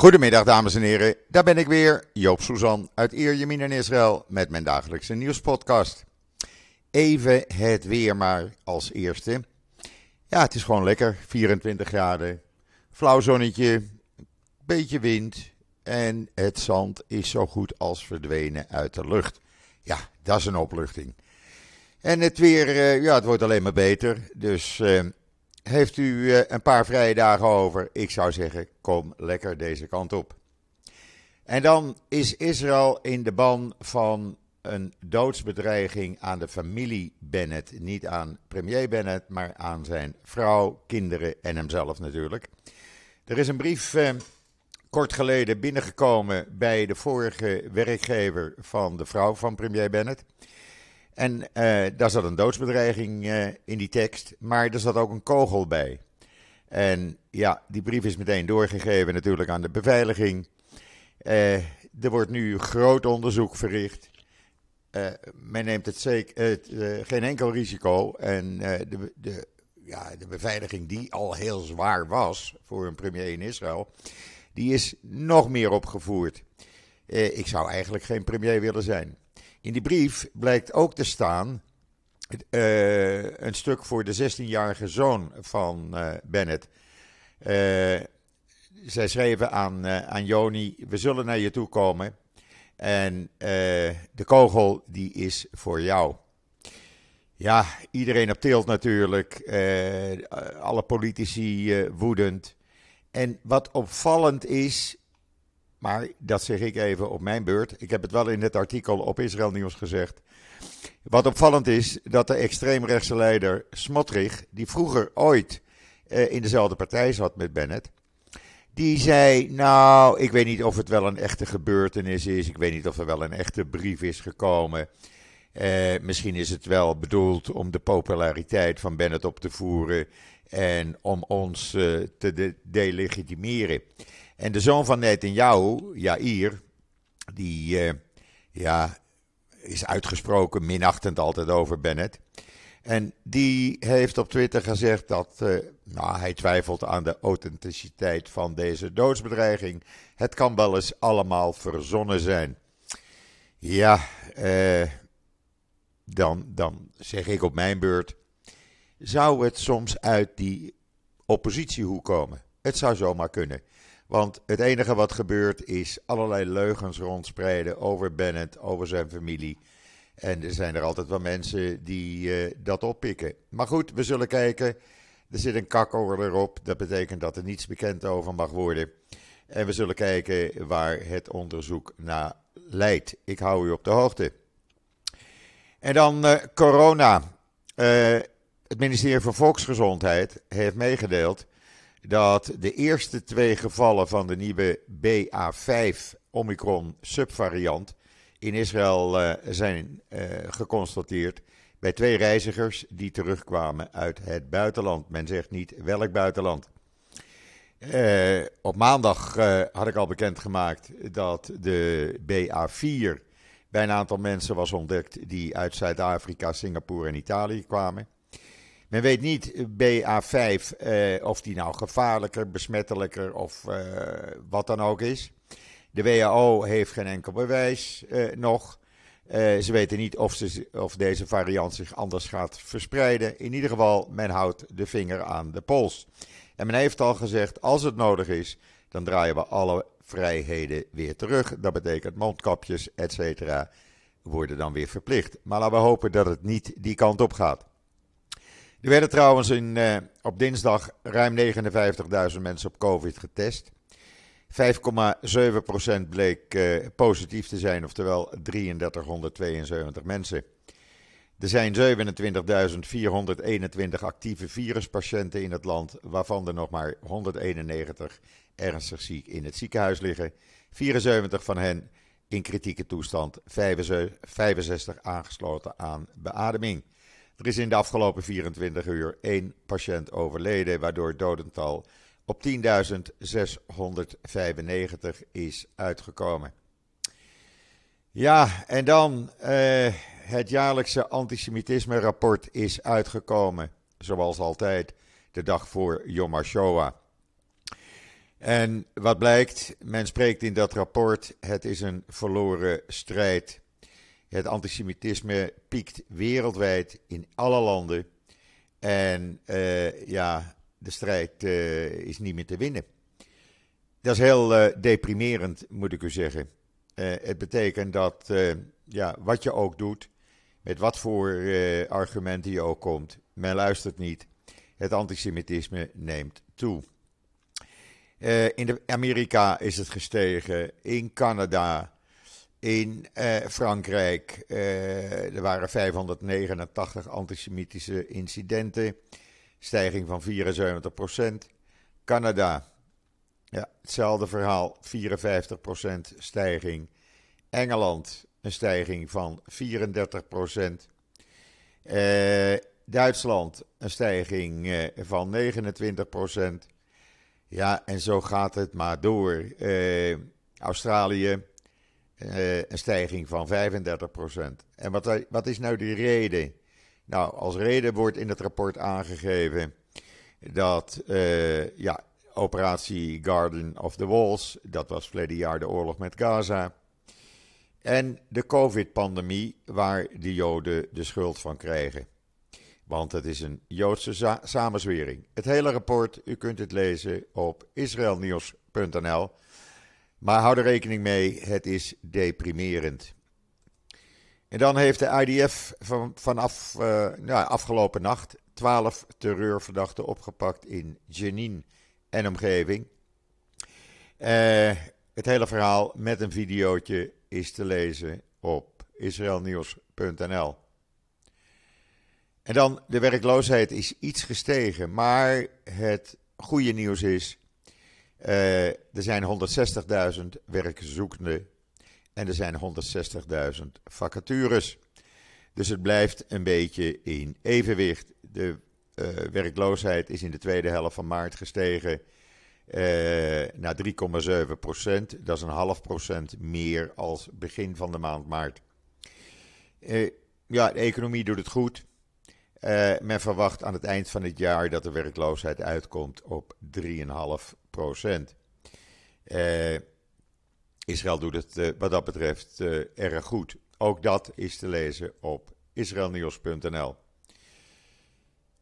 Goedemiddag dames en heren, daar ben ik weer, Joop Suzan uit Ierjemien in Israël met mijn dagelijkse nieuwspodcast. Even het weer maar als eerste. Ja, het is gewoon lekker, 24 graden, flauw zonnetje, beetje wind en het zand is zo goed als verdwenen uit de lucht. Ja, dat is een opluchting. En het weer, eh, ja, het wordt alleen maar beter, dus... Heeft u eh, een paar vrije dagen over? Ik zou zeggen, kom lekker deze kant op. En dan is Israël in de ban van een doodsbedreiging aan de familie Bennett. Niet aan premier Bennett, maar aan zijn vrouw, kinderen en hemzelf natuurlijk. Er is een brief eh, kort geleden binnengekomen bij de vorige werkgever van de vrouw van premier Bennett. En uh, daar zat een doodsbedreiging uh, in die tekst, maar er zat ook een kogel bij. En ja, die brief is meteen doorgegeven natuurlijk aan de beveiliging. Uh, er wordt nu groot onderzoek verricht. men neemt het zeker, geen enkel risico. En de, de, ja, de beveiliging die al heel zwaar was voor een premier in Israël, die is nog meer opgevoerd. ik zou eigenlijk geen premier willen zijn. In die brief blijkt ook te staan uh, een stuk voor de 16-jarige zoon van uh, Bennett. Uh, zij schreven aan, aan Joni: We zullen naar je toe komen. En de kogel die is voor jou. Ja, iedereen op tilt natuurlijk. alle politici woedend. En wat opvallend is, maar dat zeg ik even op mijn beurt. Ik heb het wel in het artikel op Israël Nieuws gezegd. Wat opvallend is dat de extreemrechtse leider Smotrich, die vroeger ooit eh, in dezelfde partij zat met Bennett, die zei: Nou, ik weet niet of het wel een echte gebeurtenis is. Ik weet niet of er wel een echte brief is gekomen. Eh, misschien is het wel bedoeld om de populariteit van Bennett op te voeren en om ons uh, te de delegitimeren. En de zoon van Netanyahu, Jair, die uh, ja, is uitgesproken minachtend altijd over Bennett. En die heeft op Twitter gezegd dat uh, nou, hij twijfelt aan de authenticiteit van deze doodsbedreiging. Het kan wel eens allemaal verzonnen zijn. Ja, uh, dan, dan zeg ik op mijn beurt. Zou het soms uit die oppositiehoek komen? Het zou zomaar kunnen. Want het enige wat gebeurt is allerlei leugens rondspreiden over Bennett, over zijn familie. En er zijn er altijd wel mensen die uh, dat oppikken. Maar goed, we zullen kijken. Er zit een kakkel erop. Dat betekent dat er niets bekend over mag worden. En we zullen kijken waar het onderzoek naar leidt. Ik hou u op de hoogte. En dan uh, corona. Uh, het ministerie van Volksgezondheid heeft meegedeeld dat de eerste twee gevallen van de nieuwe BA5 Omicron subvariant in Israël uh, zijn uh, geconstateerd bij twee reizigers die terugkwamen uit het buitenland. Men zegt niet welk buitenland. Uh, op maandag had ik al bekendgemaakt dat de BA4 bij een aantal mensen was ontdekt die uit Zuid-Afrika, Singapore en Italië kwamen. Men weet niet, BA5, eh, of die nou gevaarlijker, besmettelijker of uh, wat dan ook is. De WHO heeft geen enkel bewijs nog. ze weten niet of, ze, of deze variant zich anders gaat verspreiden. In ieder geval, men houdt de vinger aan de pols. En men heeft al gezegd, als het nodig is, dan draaien we alle vrijheden weer terug. Dat betekent mondkapjes, et cetera, worden dan weer verplicht. Maar laten we hopen dat het niet die kant op gaat. Er werden trouwens in, uh, op dinsdag ruim 59.000 mensen op COVID getest. 5,7% bleek uh, positief te zijn, oftewel 3372 mensen. Er zijn 27.421 actieve viruspatiënten in het land, waarvan er nog maar 191 ernstig ziek in het ziekenhuis liggen. 74 van hen in kritieke toestand, 65 aangesloten aan beademing. Er is in de afgelopen 24 uur één patiënt overleden, waardoor het dodental op 10.695 is uitgekomen. Ja, en dan uh, het jaarlijkse antisemitisme-rapport is uitgekomen, zoals altijd, de dag voor Yom HaShoah. En wat blijkt, men spreekt in dat rapport, het is een verloren strijd. Het antisemitisme piekt wereldwijd in alle landen. En uh, ja, de strijd uh, is niet meer te winnen. Dat is heel uh, deprimerend, moet ik u zeggen. het betekent dat ja, wat je ook doet, met wat voor argumenten je ook komt, men luistert niet. Het antisemitisme neemt toe. in de Amerika is het gestegen, in Canada, in uh, Frankrijk uh, er waren 589 antisemitische incidenten, stijging van 74%. Canada, ja, hetzelfde verhaal, 54% stijging. Engeland, een stijging van 34%. Uh, Duitsland, een stijging van 29%. Ja, en zo gaat het maar door. Australië, uh, een stijging van 35%. En wat, wat is nou die reden? Nou, als reden wordt in het rapport aangegeven dat uh, ja, operatie Garden of the Walls, dat was verleden jaar de oorlog met Gaza, en de COVID-pandemie, waar de Joden de schuld van krijgen. Want het is een Joodse samenzwering. Het hele rapport, u kunt het lezen op israelnieuws.nl. Maar hou er rekening mee, het is deprimerend. En dan heeft de IDF van, vanaf uh, nou, afgelopen nacht 12 terreurverdachten opgepakt in Jenin en omgeving. Uh, het hele verhaal met een videootje is te lezen op israelnieuws.nl. En dan, de werkloosheid is iets gestegen, maar het goede nieuws is uh, er zijn 160.000 werkzoekenden en er zijn 160.000 vacatures. Dus het blijft een beetje in evenwicht. De uh, werkloosheid is in de tweede helft van maart gestegen uh, naar 3,7 procent. Dat is een half procent meer als begin van de maand maart. ja, de economie doet het goed. Men verwacht aan het eind van het jaar dat de werkloosheid uitkomt op 3,5 procent. Uh, Israël doet het uh, wat dat betreft erg goed. Ook dat is te lezen op israelnieuws.nl.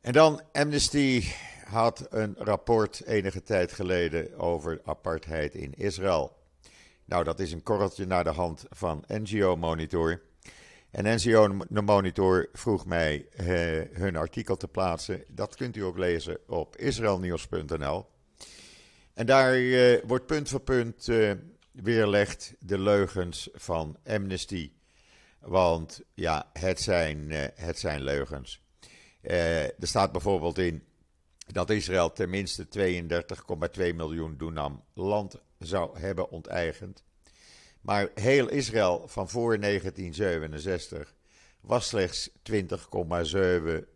En dan Amnesty had een rapport enige tijd geleden over apartheid in Israël. Nou, dat is een korreltje naar de hand van NGO Monitor. En NCO Monitor vroeg mij hun artikel te plaatsen. Dat kunt u ook lezen op israelnieuws.nl. En daar uh, wordt punt voor punt uh, weerlegd de leugens van Amnesty. Want ja, het zijn, het zijn leugens. er staat bijvoorbeeld in dat Israël tenminste 32,2 miljoen dunam land zou hebben onteigend. Maar heel Israël van voor 1967 was slechts 20,7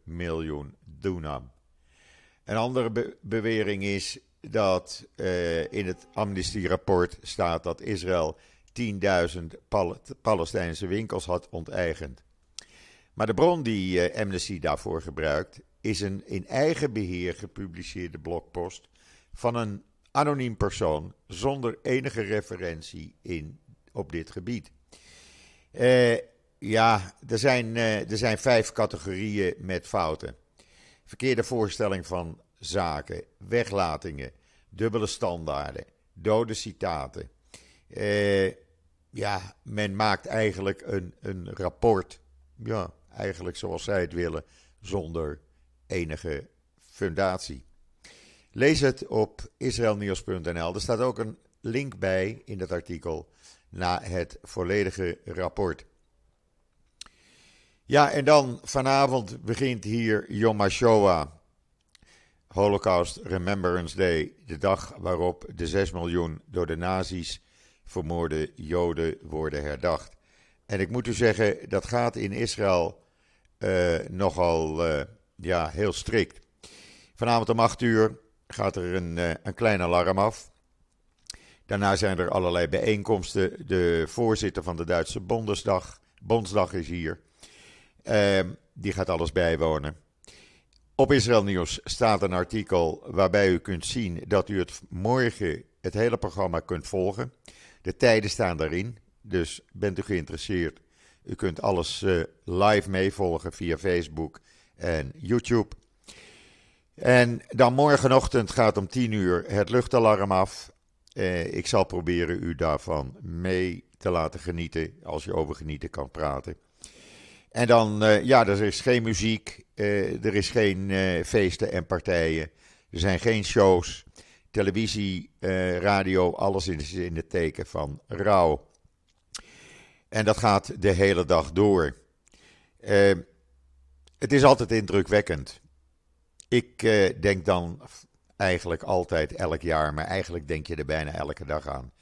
miljoen dunam. Een andere bewering is dat uh, in het amnestierapport staat dat Israël 10.000 Pal Palestijnse winkels had onteigend. Maar de bron die uh, Amnesty daarvoor gebruikt is een in eigen beheer gepubliceerde blogpost van een anoniem persoon zonder enige referentie in op dit gebied. Uh, ja, er zijn, er zijn vijf categorieën met fouten. Verkeerde voorstelling van zaken, weglatingen, dubbele standaarden, dode citaten. Uh, ja, men maakt eigenlijk een, een rapport, ja, eigenlijk zoals zij het willen, zonder enige fundatie. Lees het op israelnieuws.nl. Er staat ook een link bij in dat artikel na het volledige rapport. Ja, en dan vanavond begint hier Yom HaShoah, Holocaust Remembrance Day, de dag waarop de 6 miljoen door de nazi's vermoorde Joden worden herdacht. En ik moet u zeggen, dat gaat in Israël uh, nogal uh, ja, heel strikt. Vanavond om 8 uur gaat er een, uh, een klein alarm af. Daarna zijn er allerlei bijeenkomsten. De voorzitter van de Duitse Bondesdag, Bondsdag is hier. Uh, die gaat alles bijwonen. Op Israël Nieuws staat een artikel waarbij u kunt zien dat u het morgen het hele programma kunt volgen. De tijden staan daarin, dus bent u geïnteresseerd. U kunt alles uh, live meevolgen via Facebook en YouTube. En dan morgenochtend gaat om 10 uur het luchtalarm af. Uh, ik zal proberen u daarvan mee te laten genieten, als je over genieten kan praten. En dan, uh, ja, er is geen muziek, er is geen feesten en partijen. Er zijn geen shows, televisie, radio, alles is in het teken van rouw. En dat gaat de hele dag door. Uh, het is altijd indrukwekkend. Ik uh, denk dan eigenlijk altijd elk jaar, maar eigenlijk denk je er bijna elke dag aan.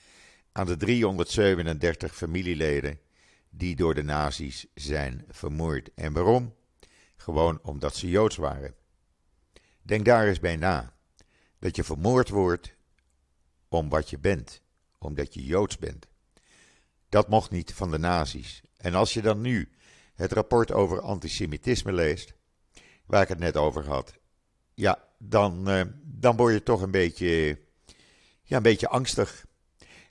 Aan de 337 familieleden die door de nazi's zijn vermoord. En waarom? Gewoon omdat ze joods waren. Denk daar eens bij na. Dat je vermoord wordt om wat je bent, omdat je joods bent. Dat mocht niet van de nazi's. En als je dan nu het rapport over antisemitisme leest, waar ik het net over had, ja, dan, uh, dan word je toch een beetje, ja, een beetje angstig.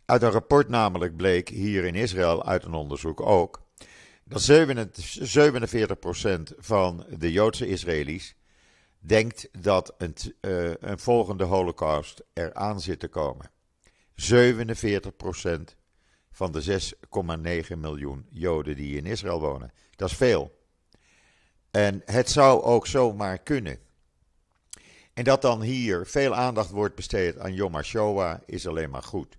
Uit een rapport namelijk bleek hier in Israël, uit een onderzoek ook, dat 47% van de Joodse Israëli's denkt dat een, uh, een volgende holocaust eraan zit te komen. 47% van de 6,9 miljoen Joden die in Israël wonen. Dat is veel. En het zou ook zomaar kunnen. En dat dan hier veel aandacht wordt besteed aan Yom HaShoah is alleen maar goed.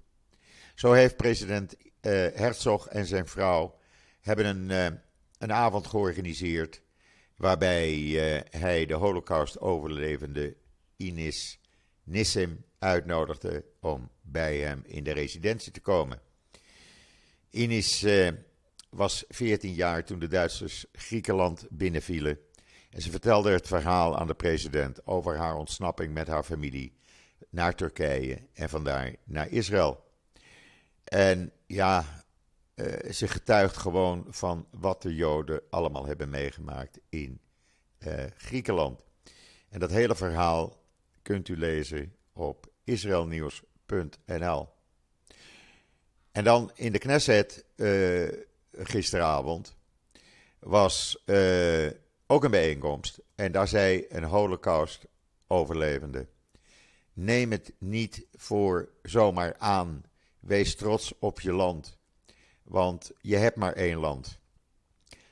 Zo heeft president uh, Herzog en zijn vrouw hebben een, uh, een avond georganiseerd waarbij uh, hij de holocaust-overlevende Inis Nissim uitnodigde om bij hem in de residentie te komen. Inis uh, was 14 jaar toen de Duitsers Griekenland binnenvielen. En ze vertelde het verhaal aan de president over haar ontsnapping met haar familie naar Turkije en vandaar naar Israël. En ja, uh, ze getuigt gewoon van wat de Joden allemaal hebben meegemaakt in uh, Griekenland. En dat hele verhaal kunt u lezen op israelnieuws.nl. En dan in de Knesset uh, gisteravond was ook een bijeenkomst. En daar zei een holocaust-overlevende: Neem het niet voor zomaar aan. Wees trots op je land. Want je hebt maar één land.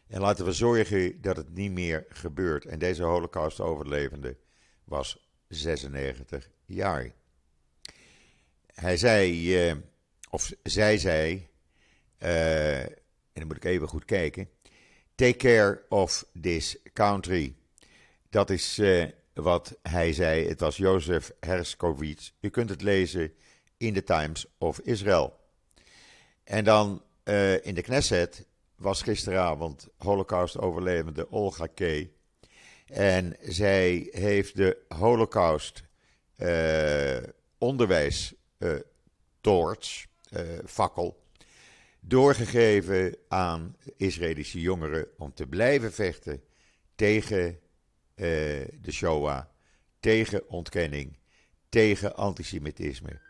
En laten we zorgen dat het niet meer gebeurt. En deze holocaust-overlevende was 96 jaar. Hij zei. Uh, of zij zei, uh, en dan moet ik even goed kijken, take care of this country. Dat is uh, wat hij zei. Het was Jozef Herskowitz. U kunt het lezen in de Times of Israel. En dan uh, in de Knesset was gisteravond Holocaust-overlevende Olga K. En zij heeft de Holocaust onderwijs torch uh, fakkel doorgegeven aan Israëlische jongeren om te blijven vechten tegen de Shoah, tegen ontkenning, tegen antisemitisme.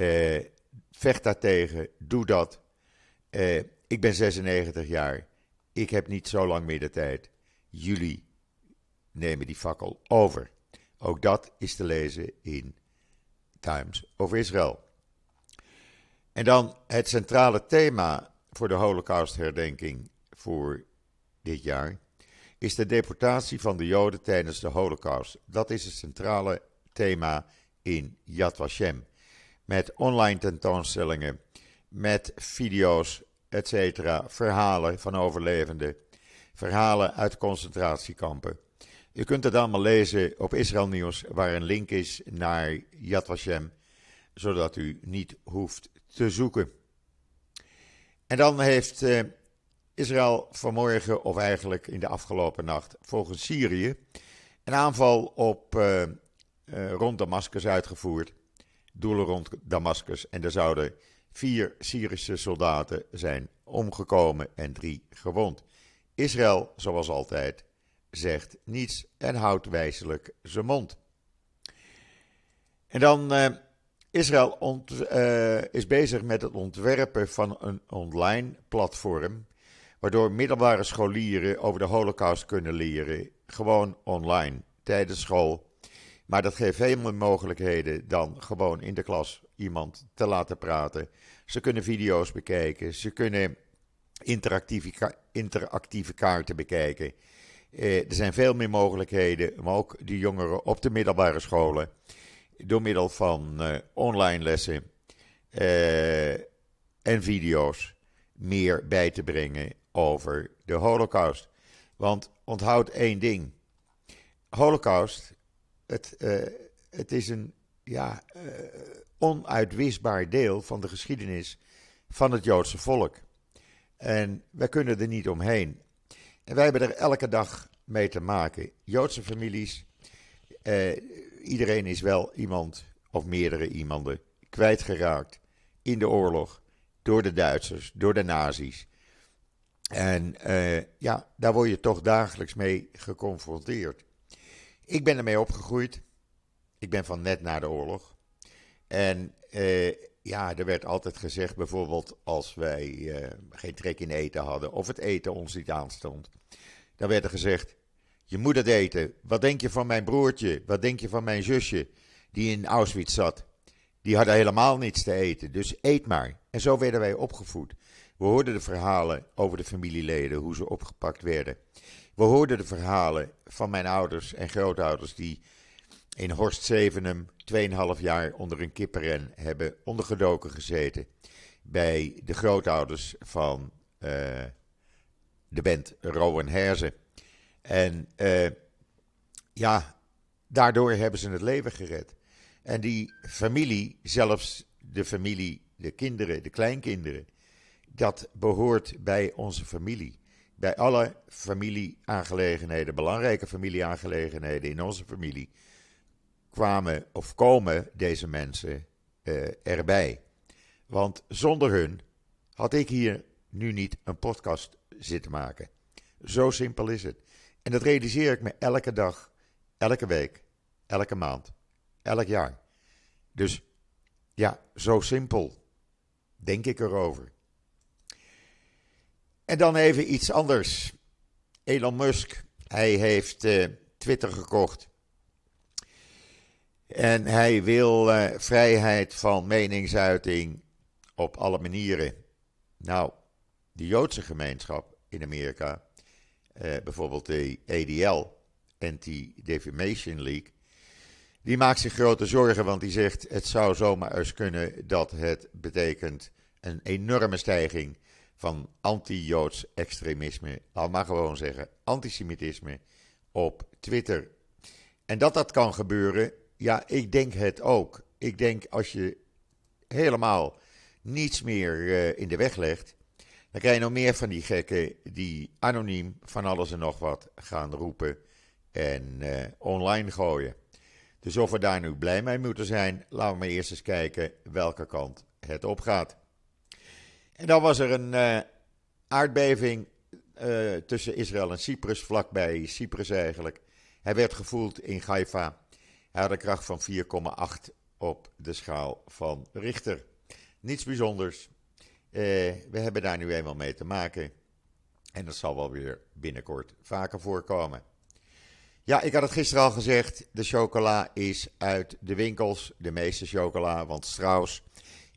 Uh, vecht daartegen, doe dat. ik ben 96 jaar, ik heb niet zo lang meer de tijd. Jullie nemen die fakkel over. Ook dat is te lezen in Times of Israel. En dan het centrale thema voor de Holocaustherdenking voor dit jaar is de deportatie van de Joden tijdens de Holocaust. Dat is het centrale thema in Yad Vashem. Met online tentoonstellingen, met video's, etc. Verhalen van overlevenden, verhalen uit concentratiekampen. Je kunt het allemaal lezen op Israël Nieuws, waar een link is naar Yad Vashem, zodat u niet hoeft te zoeken. En dan heeft uh, Israël vanmorgen, of eigenlijk in de afgelopen nacht, volgens Syrië, een aanval op uh, uh, rond Damascus uitgevoerd. Doelen rond Damascus. En er zouden vier Syrische soldaten zijn omgekomen en drie gewond. Israël, zoals altijd, zegt niets en houdt wijselijk zijn mond. En dan Israël ont, uh, is bezig met het ontwerpen van een online platform. Waardoor middelbare scholieren over de Holocaust kunnen leren. Gewoon online, tijdens school. Maar dat geeft veel meer mogelijkheden dan gewoon in de klas iemand te laten praten. Ze kunnen video's bekijken, ze kunnen interactieve, interactieve kaarten bekijken. Eh, er zijn veel meer mogelijkheden om ook die jongeren op de middelbare scholen door middel van uh, online lessen uh, en video's meer bij te brengen over de Holocaust. Want onthoud één ding: Holocaust, het, uh, het is een ja, onuitwisbaar deel van de geschiedenis van het Joodse volk. En wij kunnen er niet omheen. En wij hebben er elke dag mee te maken. Joodse families, eh, iedereen is wel iemand of meerdere iemanden kwijtgeraakt in de oorlog door de Duitsers, door de nazi's. En eh, ja, daar word je toch dagelijks mee geconfronteerd. Ik ben ermee opgegroeid. Ik ben van net na de oorlog. En eh, ja, er werd altijd gezegd, bijvoorbeeld als wij eh, geen trek in eten hadden of het eten ons niet aanstond, dan werd er gezegd: Je moet het eten. Wat denk je van mijn broertje? Wat denk je van mijn zusje die in Auschwitz zat? Die hadden helemaal niets te eten, dus eet maar. En zo werden wij opgevoed. We hoorden de verhalen over de familieleden, hoe ze opgepakt werden. We hoorden de verhalen van mijn ouders en grootouders die in Horst Zevenum 2,5 jaar onder een kippenren hebben ondergedoken gezeten. Bij de grootouders van uh, de band Rowan Herzen. En uh, ja, daardoor hebben ze het leven gered. En die familie, zelfs de familie, de kinderen, de kleinkinderen, dat behoort bij onze familie. Bij alle familieaangelegenheden, belangrijke familieaangelegenheden in onze familie, kwamen of komen deze mensen uh, erbij. Want zonder hun had ik hier nu niet een podcast zitten maken. Zo simpel is het. En dat realiseer ik me elke dag, elke week, elke maand, elk jaar. Dus ja, zo simpel denk ik erover. En dan even iets anders. Elon Musk, hij heeft uh, Twitter gekocht. En hij wil uh, vrijheid van meningsuiting op alle manieren. Nou, de Joodse gemeenschap in Amerika, uh, bijvoorbeeld de ADL, Anti-Defamation League, die maakt zich grote zorgen, want die zegt het zou zomaar eens kunnen dat het betekent een enorme stijging van anti-Joods extremisme, laat maar gewoon zeggen, antisemitisme op Twitter. En dat dat kan gebeuren, ja, ik denk het ook. Ik denk als je helemaal niets meer uh, in de weg legt, dan krijg je nog meer van die gekken die anoniem van alles en nog wat gaan roepen en uh, online gooien. Dus of we daar nu blij mee moeten zijn, laten we maar eerst eens kijken welke kant het op gaat. En dan was er een uh, aardbeving tussen Israël en Cyprus, vlakbij Cyprus eigenlijk. Hij werd gevoeld in Haifa. Hij had een kracht van 4,8 op de schaal van Richter. Niets bijzonders. Eh, we hebben daar nu eenmaal mee te maken. En dat zal wel weer binnenkort vaker voorkomen. Ja, ik had het gisteren al gezegd. De chocola is uit de winkels. De meeste chocola. Want Strauss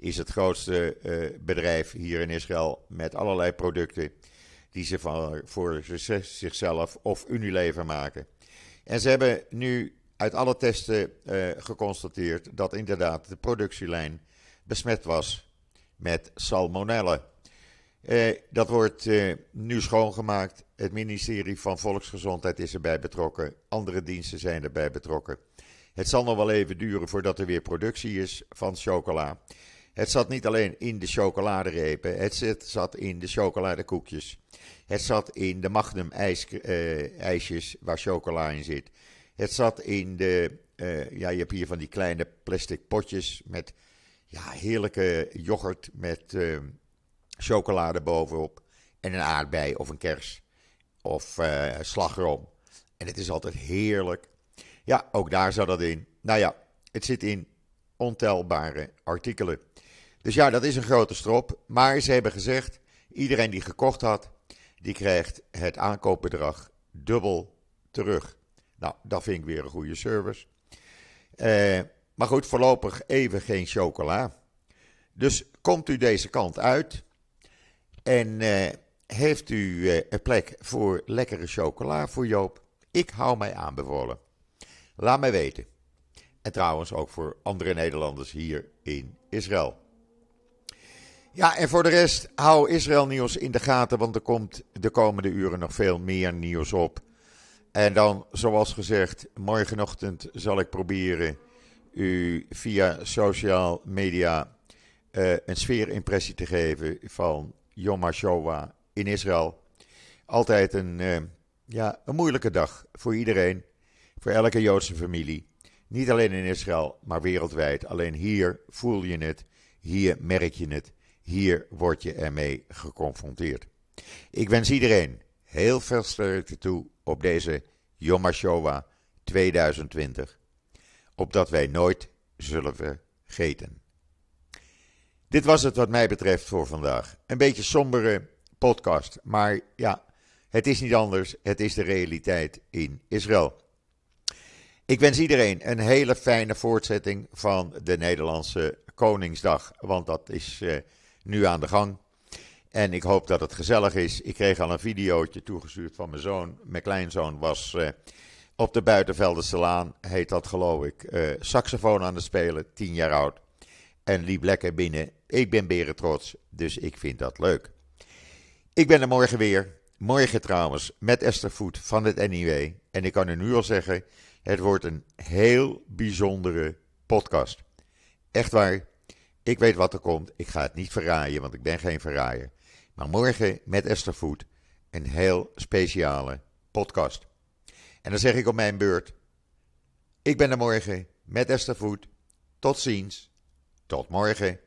is het grootste uh, bedrijf hier in Israël. Met allerlei producten die ze voor zichzelf of Unilever maken. En ze hebben nu uit alle testen uh, geconstateerd dat inderdaad de productielijn besmet was met salmonella. Uh, dat wordt nu schoongemaakt. Het ministerie van Volksgezondheid is erbij betrokken. Andere diensten zijn erbij betrokken. Het zal nog wel even duren voordat er weer productie is van chocola. Het zat niet alleen in de chocoladerepen, het zat in de chocoladekoekjes. Het zat in de Magnum ijs, uh, ijsjes waar chocola in zit. Het zat in de, uh, ja, je hebt hier van die kleine plastic potjes met ja, heerlijke yoghurt met uh, chocolade bovenop. En een aardbei of een kers of slagroom. En het is altijd heerlijk. Ja, ook daar zat dat in. Nou ja, het zit in ontelbare artikelen. Dus ja, dat is een grote strop. Maar ze hebben gezegd, iedereen die gekocht had, die krijgt het aankoopbedrag dubbel terug. Nou, dat vind ik weer een goede service. Uh, maar goed, voorlopig even geen chocola. Dus komt u deze kant uit en uh, heeft u uh, een plek voor lekkere chocola voor Joop? Ik hou mij aanbevolen. Laat mij weten. En trouwens ook voor andere Nederlanders hier in Israël. Ja, en voor de rest, hou Israël nieuws in de gaten, want er komt de komende uren nog veel meer nieuws op. En dan, zoals gezegd, morgenochtend zal ik proberen u via social media uh, een sfeerimpressie te geven van Yom HaShoah in Israël. Altijd een, uh, ja, een moeilijke dag voor iedereen, voor elke Joodse familie. Niet alleen in Israël, maar wereldwijd. Alleen hier voel je het, hier merk je het, hier word je ermee geconfronteerd. Ik wens iedereen heel veel sterkte toe op deze Yom HaShoah 2020 opdat wij nooit zullen vergeten. Dit was het wat mij betreft voor vandaag. Een beetje sombere podcast, maar ja, het is niet anders. Het is de realiteit in Israël. Ik wens iedereen een hele fijne voortzetting van de Nederlandse Koningsdag, want dat is uh, nu aan de gang. En ik hoop dat het gezellig is. Ik kreeg al een videootje toegestuurd van mijn zoon. Mijn kleinzoon was uh, op de Buitenveldense Laan, heet dat geloof ik, uh, saxofoon aan het spelen, tien jaar oud. En liep lekker binnen. Ik ben beren trots, dus ik vind dat leuk. Ik ben er morgen weer. Morgen trouwens met Esther Voet van het NIW. En ik kan u nu al zeggen, het wordt een heel bijzondere podcast. Echt waar. Ik weet wat er komt. Ik ga het niet verraaien, want ik ben geen verraaier. Maar morgen met Esther Voet een heel speciale podcast. En dan zeg ik op mijn beurt: Ik ben er morgen met Esther Voet. Tot ziens. Tot morgen.